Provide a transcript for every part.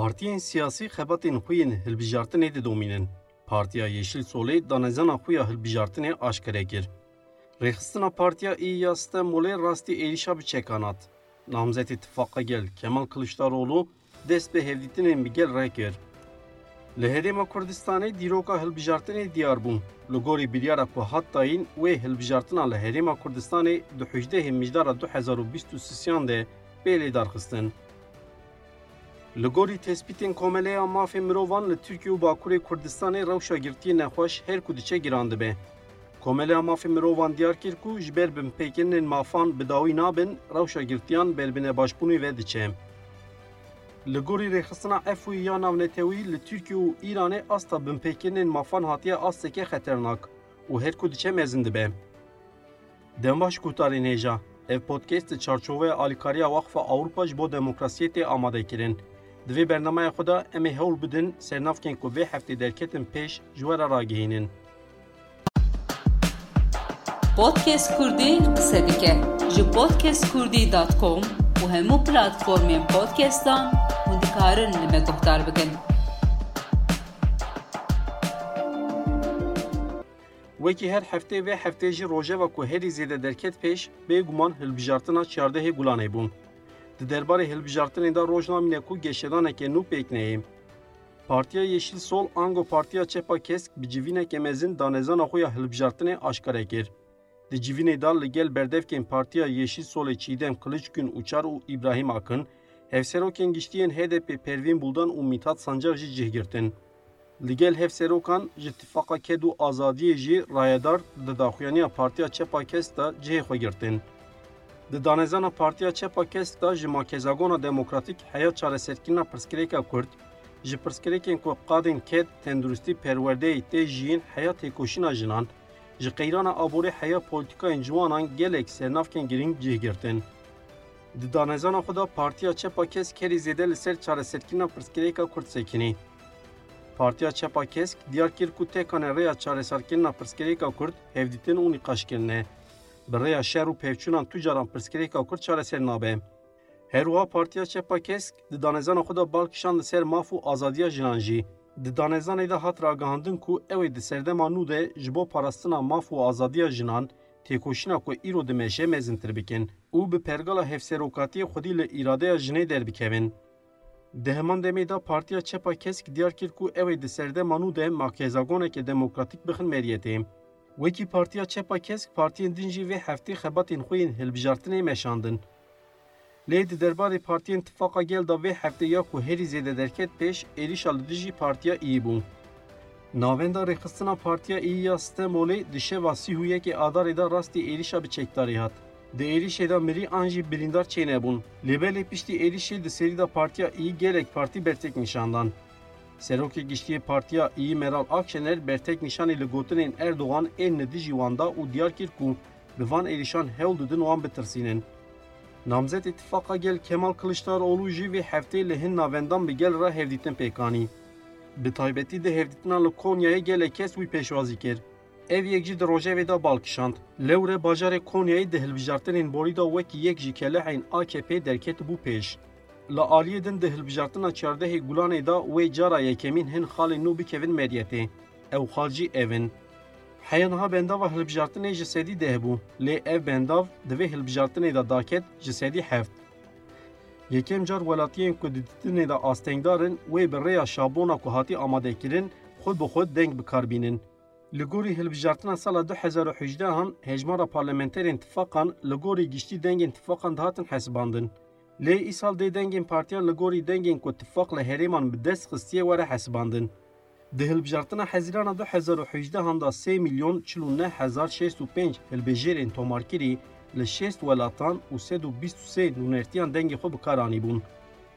Partiyên siyasî xebatên xwe yên hilbijartinê didomînin. Partiya Yeşil Solê danezana xwe ya hilbijartinê aşkere kir. Rêxistina Partiya İYİ ya Stenbolê rastî êrişa bi çekanat. Namzet İttifaka Gel Kemal Kılıçdaroğlu dest bi hevdîtinên bi gel rekir. Li Herêma Kurdistanê dîroka hilbijartinê diyar bûn. Li gorî biryara ku hat dayîn wê hilbijartina li Herêma Kurdistanê di 18 mijdara 2023 de bêlê darxistin. Mafê mirovan li Tirkiye û Bakurê Kurdistanê rewşa girtiyê nexweş her ku diçe giran dibe. Komeleya mafê mirovan diyar kir ku ji ber binpêkirinên mafan bi dawî nabin, rewşa girtiyan berbine başbûnê ve diçe. Li gorî rêxistina Efûyî ya navnetewî li Tirkiye û Îranê asta binpêkirinên mafan hatiye asteke xeternak û her ku diçe mezin dibe. Dembaş guhtarên hêja, ev podcast di çarçoveya alîkariya Waxfa Awropa ji bo demokrasiyê tê amade kirin. Di vê bernameya xwe de em ê hewl bidin sernavkên ku vê heftê derketin pêş ji we re ragihînin. Podcast Kurdî qise dike ji podcastkurdî.com û hemû platformên podcastan hûn dikarin li me guhdar bikin. Wekî her heftê vê heftê jî rojeva ku herî zêde derket pêş bêguman hilbijartina çardehê Gulanê bûn. Di derbarê hilbijartinê de rojnamîne ku geşedaneke nû pêkneyê. Partiya Yeşil Sol ango Partiya Çepa Kesk bi civîneke mezin danezana xwe ya hilbijartinê aşkare kir. Di civînê da li gel berdevkên Partiya Yeşil Solê Çiğdem Kılıçgün Uçar û İbrahim Akın, hevserokên giştiyên HDP Pervin Buldan û Mithat Sancar jî cihgirtin. Li gel hevserokan ji Tifaka Ked û Azadiyê jî rayedar di daxuyaniya Partiya Çepa Kesk da cihê xwe girtin. Di danezana Partiya Çepa Kesk da ji makezagona demokratîk heya çareserkirina pirsgirêka Kurd, ji pirsgirêkên ku qadên ked tenduristî perwerdeyê tê jiyîn heya têkoşîna jinan, ji qeyrana aborê heya polîtikayên ciwanan gelek sernavkên giring cihgirtin. Di danezana xwe da Partiya Çepa Kesk herî zêde li ser çareserkirina pirsgirêka Kurd sekinî. Partiya Çepa Kesk diyar kir ku tekane rêya çareserkirina pirsgirêka Kurd hevdîtin û nîqaşkirine. Bi rêya şer û pevçûnan tu caran pirsgirêka Kurd çareser nabe. Herwiha Partiya Çepa Kesk di danezana xwe da balkişan li ser maf û azadiya jinan jî. Di danezanê de hat ragihandin ku ew ê di serdema nû de ji bo parastina maf û azadiya jinan têkoşîna ku îro dimeşe mezintir bikin û bi pergala hevserokatiyê xwedî li îradeya jinê derbikevin. Di heman demê de Partiya Çepa Kesk diyar kir ku ew ê di serdema nû de makezagoneke demokratîk bixin meriyetê. Wekî Partiya Çepa Kesk partiyên din jî vê heftê xebatên xwe yên hilbijartinê meşandin. Lê di derbarê partiyên Tifaka Gel da vê heftê ya ku herî zêde derket pêş êrişa li dijî Partiya İYİ bû. Navenda rêxistina Partiya İYİ ya Stemolê di şeva sî û yekê adarê de rastî hat. Di êrişê de mirî an jî birîndar çênebûn. Lêbelê piştî êrişê di serî de Partiya İYİ gelek partî bertek nîşandan. Serokê giştiyê Partiya İYİ Meral Akşener bertek nîşanê li gotinên Erdogan ên li dijî wan da û diyar kir ku bi van êrişan hewl didin wan bitirsînin. Namzet İttifaka Gel Kemal Kılıçdaroğlu jî vê heftê li hin navendan bi gel re hevdîtin pêkanî. Bi taybetî di hevdîtina li Konyayê gelek kes wî pêşwazî kir. Ev yek jî di rojevê de balkişand. Lewre bajarê Konyayê di hilbijartinên borî da wekî yek ji kelehên AKP derket bû pêş. لا آلیه دن ده هلبجارتنا چارده گلانه دا وی جارا یکمین هن خال نو بکوین مدیته أو خالجی اوین حیان ها بنداو هلبجارتن جسدی ده بو لی أو بنداو دوی هلبجارتن دا داکت جسدی هفت یکم جار ولاتیین کو دیدتن دا آستنگدارن وی بر ریا شابونا کو هاتی آماده کرن خود بخود دنگ بکاربینن لگوری هلبجارتنا سال 2018 هم هجمارا پارلمنتر انتفاقان لگوری گشتی دنگ انتفاقان دهاتن حسباندن. لی ایسال دی دنگین پارتیان لگوری دنگین کو اتفاق لهریمان بدست خستیه وره حسباندن. د هلبجارتنا حزیران 2018 هنده 3 میلیون 49605 هلبجیرین تومارکری لشست ولاتان و 123 نونرتیان دنگی خوب کارانی بون.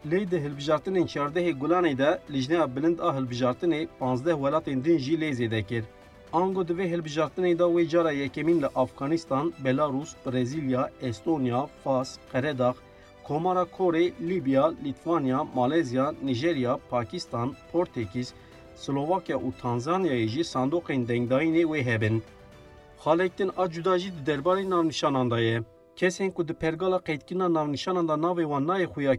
لی ده هلبجارتنین چارده گلانه ده لجنه بلند آه هلبجارتنی 15 ولاتین دنجی لیزه ده کرد. آنگو دوی هلبجارتنی دا وی جارا یکمین لافغانستان، بلاروس، برزیلیا، استونیا، فاس، قرداخ، Komara Kore, Libya, Litvanya, Malezya, Nijerya, Pakistan, Portekiz, Slovakya û Tanzanyayê jî sandokên dengdayînê wê hebin. Xalektin a cuda jî di derbarê navnîşanan. Kesên ku di pergala qeydkirina navnîşanan da navê wan nayê xuya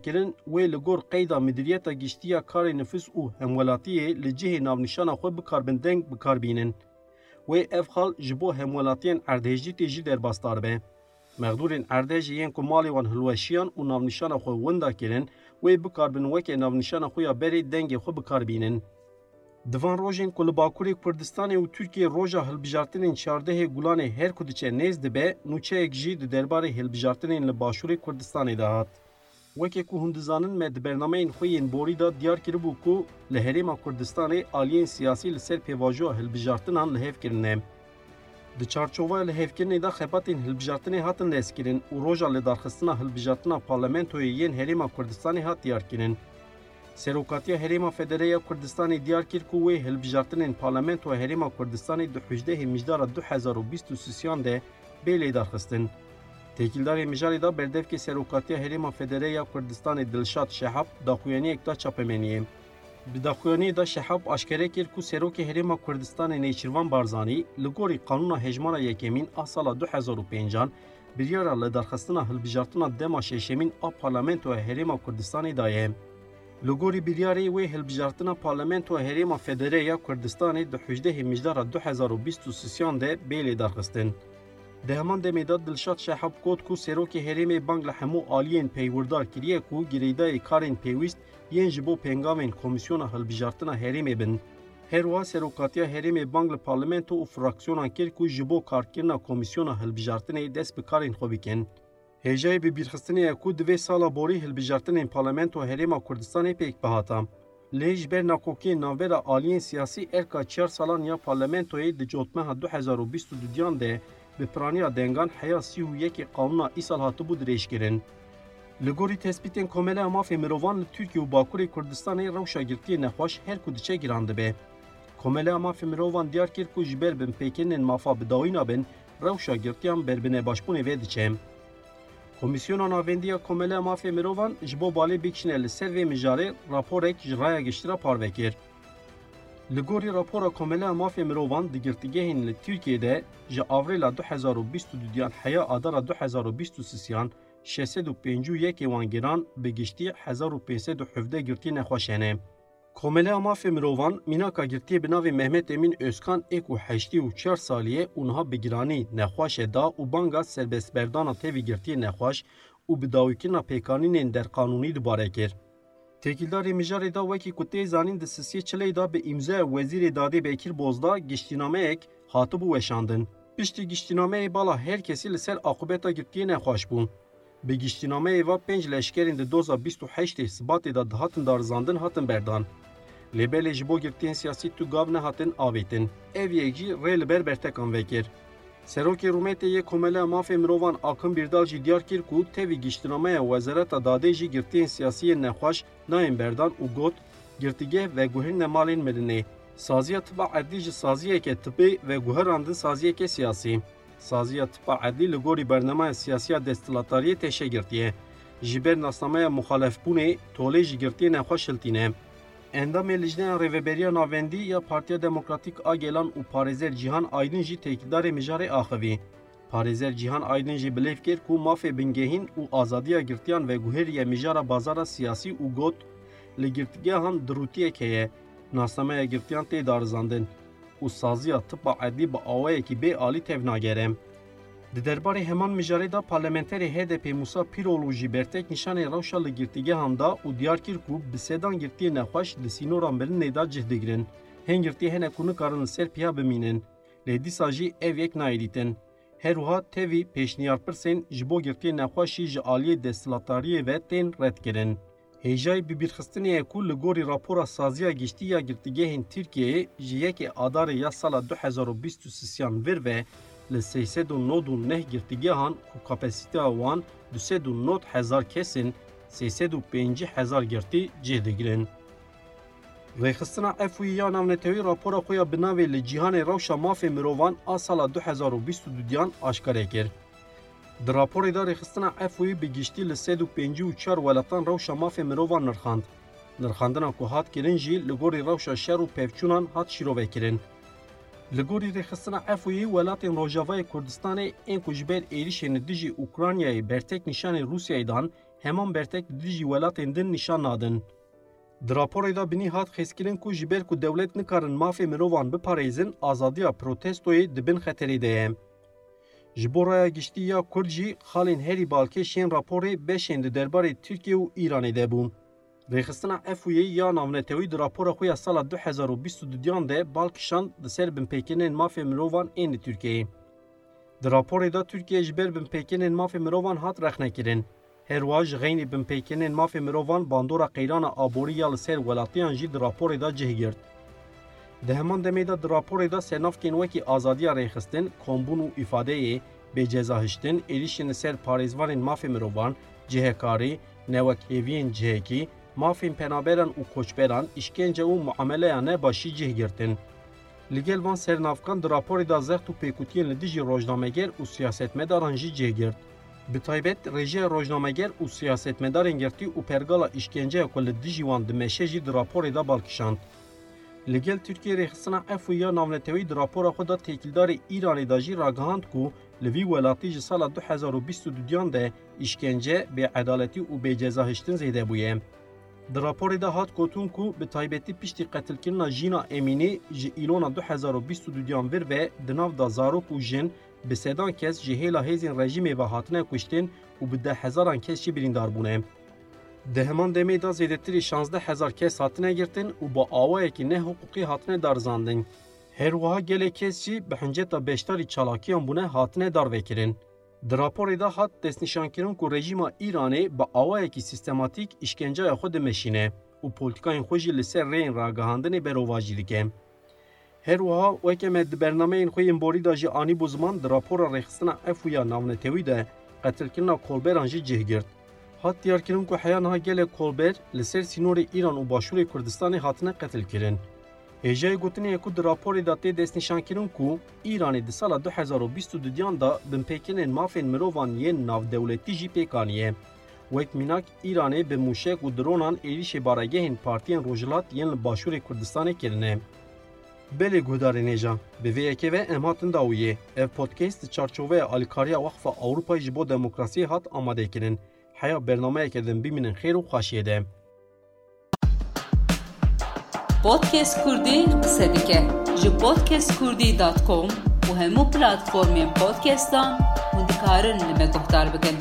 qeyda Midîriyeta Giştiya Karê Nifus û Hemwelatiyê li cihê navnîşana xwe bikarbin deng bikarbînin. Wê ev xal ji bo hemwelatiyên erdhejîtê be. مغدورین اردج یین کو مالی وان هلوشیان او نامنشان خو وندا کړي وې بکاربن وکې نامنشان خو یا بری دنګ خو بکاربینن دوان روجین کول باکوری کردستان او ترکیه روجا هلبجارتنین چارده گولان هر کدچه نیز دبه نوچه اگجی د دربار هلبجارتنین لباشوری کردستان ده هات وکه کو هندزانن مد برنامه این خوین بوری دا دیار کری بو کو لهریما کردستان آلین سیاسی لسر پیواجو هلبجارتنان لهف کرنه. د چارچوبه له هفکنې د خپاتین هلبجاتنې هاتن لسکرین او روجا له درخستنه هلبجاتنا پارلمنتوی یین هریما کردستاني هات یارکرین سروکاتیا هریما فدرالیا کردستاني دیارکر کو وی هلبجاتنین پارلمنتو هریما کردستاني د حجده مجدار 2023 ده بیلی درخستن تکیلدار مجاری دا بردف کی سروکاتیا هریما فدرالیا کردستاني دلشاد شهاب دا خویانی اکتا چاپمنیم Kurdistanê Dilşat Şehab daxuyaniyek da çapemeniye. Bi daxuyaniyê da Şehab aşkere kir ku Serokê Herêma Kurdistanê Nêçîrvan Barzanî li gorî Kanûna Hejmara Yekemîn a sala 2005 biryara lêdarxistina hilbijartina dema şeşemîn a Parlamentoya Herêma Kurdistanê daye. Li gorî biryarê wê hilbijartina Parlamentoya Herêma Federeya Kurdistanê di hûjdehê mijdara 2023 de bê lêdarxistin. دهماند میداد دلشاد شهاب کود کو سروک هرم بانگ لحمو آلین پیوردار کریه کو گریدای کارین پیویست یین جبو پنگامین کمیسیون هلبجارتنا هرم بن. هروا سروکاتیا هرم بانگ پارلمنتو و فراکسیونا کر کو جبو کارکرنا کمیسیون هلبجارتنا دست بکارین خوبیکن. هجای به بیرخستنی کو دوی سالا بوری هلبجارتن پارلمنتو هرم کردستان پیک بهاتام. لیج بر ناکوکی ناویرا آلین سیاسی ارکا چهار سالان یا پارلمنتوی دجوتمه 2022 دیان ده sî û yekê qanûna îsal hatibû dirêjkirin. Li gorî tespîtên Komeleya Mafê Mirovan li Tirkiye û Bakurê Kurdistanê rewşa girtiyê nexweş her ku diçe giran dibe. Komeleya Mafê Mirovan diyar kir ku ji ber bin pêkirинên mafa bi dawîna bin, rewşa girtiyan berbine başbûnê vê diçe. Komisyona Navendiya Komeleya Mafê Mirovan ji bo balê bikişine li ser vê mijarê raporek ji raya giştira parve kir. لگوری راپور کاملا مافی مروان دگرتگه این لطیرکیه ده جا آوریل 2022 دیدیان حیا آدرا 2023 سیان 651 وانگران به گشتی 1057 گرتی نخوشنه. کاملا مافی مروان میناکا گرتی بناوی محمد امین اسکان اکو حشتی و سالیه اونها بگیرانی نخوش دا و بانگا سربست بردانا تیوی گرتی نخوش و بداویکینا پیکانین در قانونی دوباره کرد. Têkildarê mijarê da wekî ku tê zanîn di sisiyê çilê da bi îmzaya Wezîrê Dadê Bekir Bozda giştînameyek hatibû weşandin. Piştî giştînameyê bala her kesî li ser aqubeta girtiyê nexweş bûn. Bi giştînameyê va pênc leşkerên di doza 28 Sibatê da dihatin darizandin hatin berdan. Lêbelê ji bo girtiyên siyasî tu gav nehatin avêtin. Ev yek jî rê li ber bertekan vekir. Serokê Rûmetê yê Komeleya Mafê Mirovan Akın Birdal jî diyar kir ku tevî giştînameya Wezareta Dadê jî girtiyên siyasiyên nexweş nayên berdan û got girtîgeh ve guhirine malên mirinê. Saziya tiba erdî ji saziyeke tibê ve guherandin saziyeke siyasî. Saziya tipa erdî li gorî bernameya siyasiya desthilatariyê teşe girtiye. Ji ber nasnameya muxalefbûnê tolê ji girtiyê nexweş hiltîne. Endamê lijneya Rêveberiya Navendî ya Partiya Demokratîk a Gelan û Parêzer Cîhan Aydin jî têkildarê mijarê axivî. Parêzer Cîhan Aydin jî bilêv kir ku mafê bingehîn û azadiya girtiyan ve guhêriye mijara bazara siyasî û got li girtîgehan dirûtiyek heye. Nasnameya girtiyan tê darizandin û saziya tipa edî bi awayekî bê alî tev nagere. Di derbarê heman mijarê da parlamenterê HDP Musa Pirolu jî bertek nîşanê rewşa li girtîgehan da û diyar kir ku bi sedan girtiyê nexweş li sînoran birinê da cih digirin. Hên girtî hene ku nikarin li ser piya bimînin. Lê dîsa jî ev yek nayêdîtin. Her wiha tevî pêşniyarpirsên ji bo girtiyê nexweşî ji aliyê desthilatariyê ve tên redkirin. Hêjayê bibîrxistinê ku li gorî rapora saziya giştî ya girtîgehên Tirkiyeyê ji yekê adarê ya sala 2023 vir ve li 309 girtîgehan ku kapasiteya wan 209 hezar kesin 305 hezar girtî cih digirin. Rêxistina Efûyî ya navnetewî rapora xwe ya bi navê li cîhanê rewşa mafê mirovan a sala 2022 aşkarê kir. Di raporê da rêxistina Efûyî bi giştî li 154 welatan rewşa mafê mirovan nirxand. Nirxandina ku hat kirin jî li gorî rewşa şer û pevçûnan hat şîrovekirin. Li gorî rêxistina Efûyê welatên Rojavayê Kurdistanê ên ku ji ber êrişên dijî Ukraynayê bertek nîşanê Rûsyayê dan heman bertek dijî welatên din nîşan nadin. Di raporê da binî hat xêzkirin ku ji ber ku dewlet nikarin mafê mirovan biparêzin azadiya protestoyê dibin xeterê de ye. Ji bo raya giştî ya Kurd jî xalên herî balkêşên raporê beşên di derbarê Tirkiye û Îranê de bûn. ریخستنا افوی یا نامنتوی در راپور خوی از سال 2022 ده بالکشان د سر بمپیکنین مافی مروان این ترکیه. در راپور دا ترکیه جبر بمپیکنین مافی مروان هات رخنه کرن. هر واج غین بمپیکنین مافی مروان باندورا قیران آبوری یا لسر ولاتیان جی در راپور دا جه گرد. ده همان دمی دا در راپور دا سنافکین وکی آزادی ریخستن کمبون و افاده به جزاهشتن ایریشن سر پاریزوارین مافی مروان جهکاری نوک ایوین جهکی مافین پنابران و کوچبران اشکنجه و معامله یانه باشی جه گرتن. لگل وان سرنافکان در راپوری دازخت و پیکوتین لدیجی روژنامگر و سیاست مداران جی جه گرت. به طایبت رژه روژنامگر و سیاست مداران گرتی و پرگالا اشکنجه یکو لدیجی وان دمشه جی در راپوری دا بالکشاند. لگل ترکیه ریخصنا اف و یا نامنتوی در راپور خود تکلدار ایرانی دا جی کو لوی ولاتی جی 2022 دیان ده به عدالتی و به جزاهشتن زیده بویه. Di raporê de hat gotin ku bi taybetî piştî qetilkirina jîna Emînî ji îlona 2022 vir ve di nav da zarok û jin bi sedan kes ji hêla hêzên rejimê ve hatine kuştin û bi deh hezaran kes jî birîndar bûne. Di heman demê da zêdetirî 16 hezar kes hatine girtin û bi awayekî nehiqûqî hatine darzandin. Her wiha gelek kes jî bi hinceta beşdarî çalakiyan bûne hatine darvekirin. در راپور ده هات دست نشان کردن که رژیم ایرانی با آوای که سیستماتیک اشکنجه خود مشینه و پولیتیکای خوشی لسر رین را گهاندن رواجی دیگه هر وها که مد برنامه این خویم بوری دا آنی بوزمان در راپور رخصنا افویا یا تیوی ده قتل کنا کولبران جی جهگرد هات دیار کردن که حیان ها گله کولبر لسر سینور ایران و باشور کردستان هاتنه قتل کردن. Ku di raporê da tê destnîşankirin ku Îranê di sala 2022 da binpêkirên mafên mirovan yên navdewletî jî pêkaniye. Wek mînak Îranê bi mûşek û dronan êrişê baregehên partiyên Rojhilat yên li Başûrê Kurdistanê kirine. Belê guhdarê nêjan, bi vê yekê ve em hatin dawiyê. Ev podcast di çarçoveya alîkariya Waxfa Ewropayê ji bo demokrasiyê hat amadekirin. Heya bernameyeke din bimînin xêr û xweşiyê de. Podcast Kurdi qise dike ji podcastkurdî.com û hemû platformên podcastan hûn dikarin li me guhdar bikin.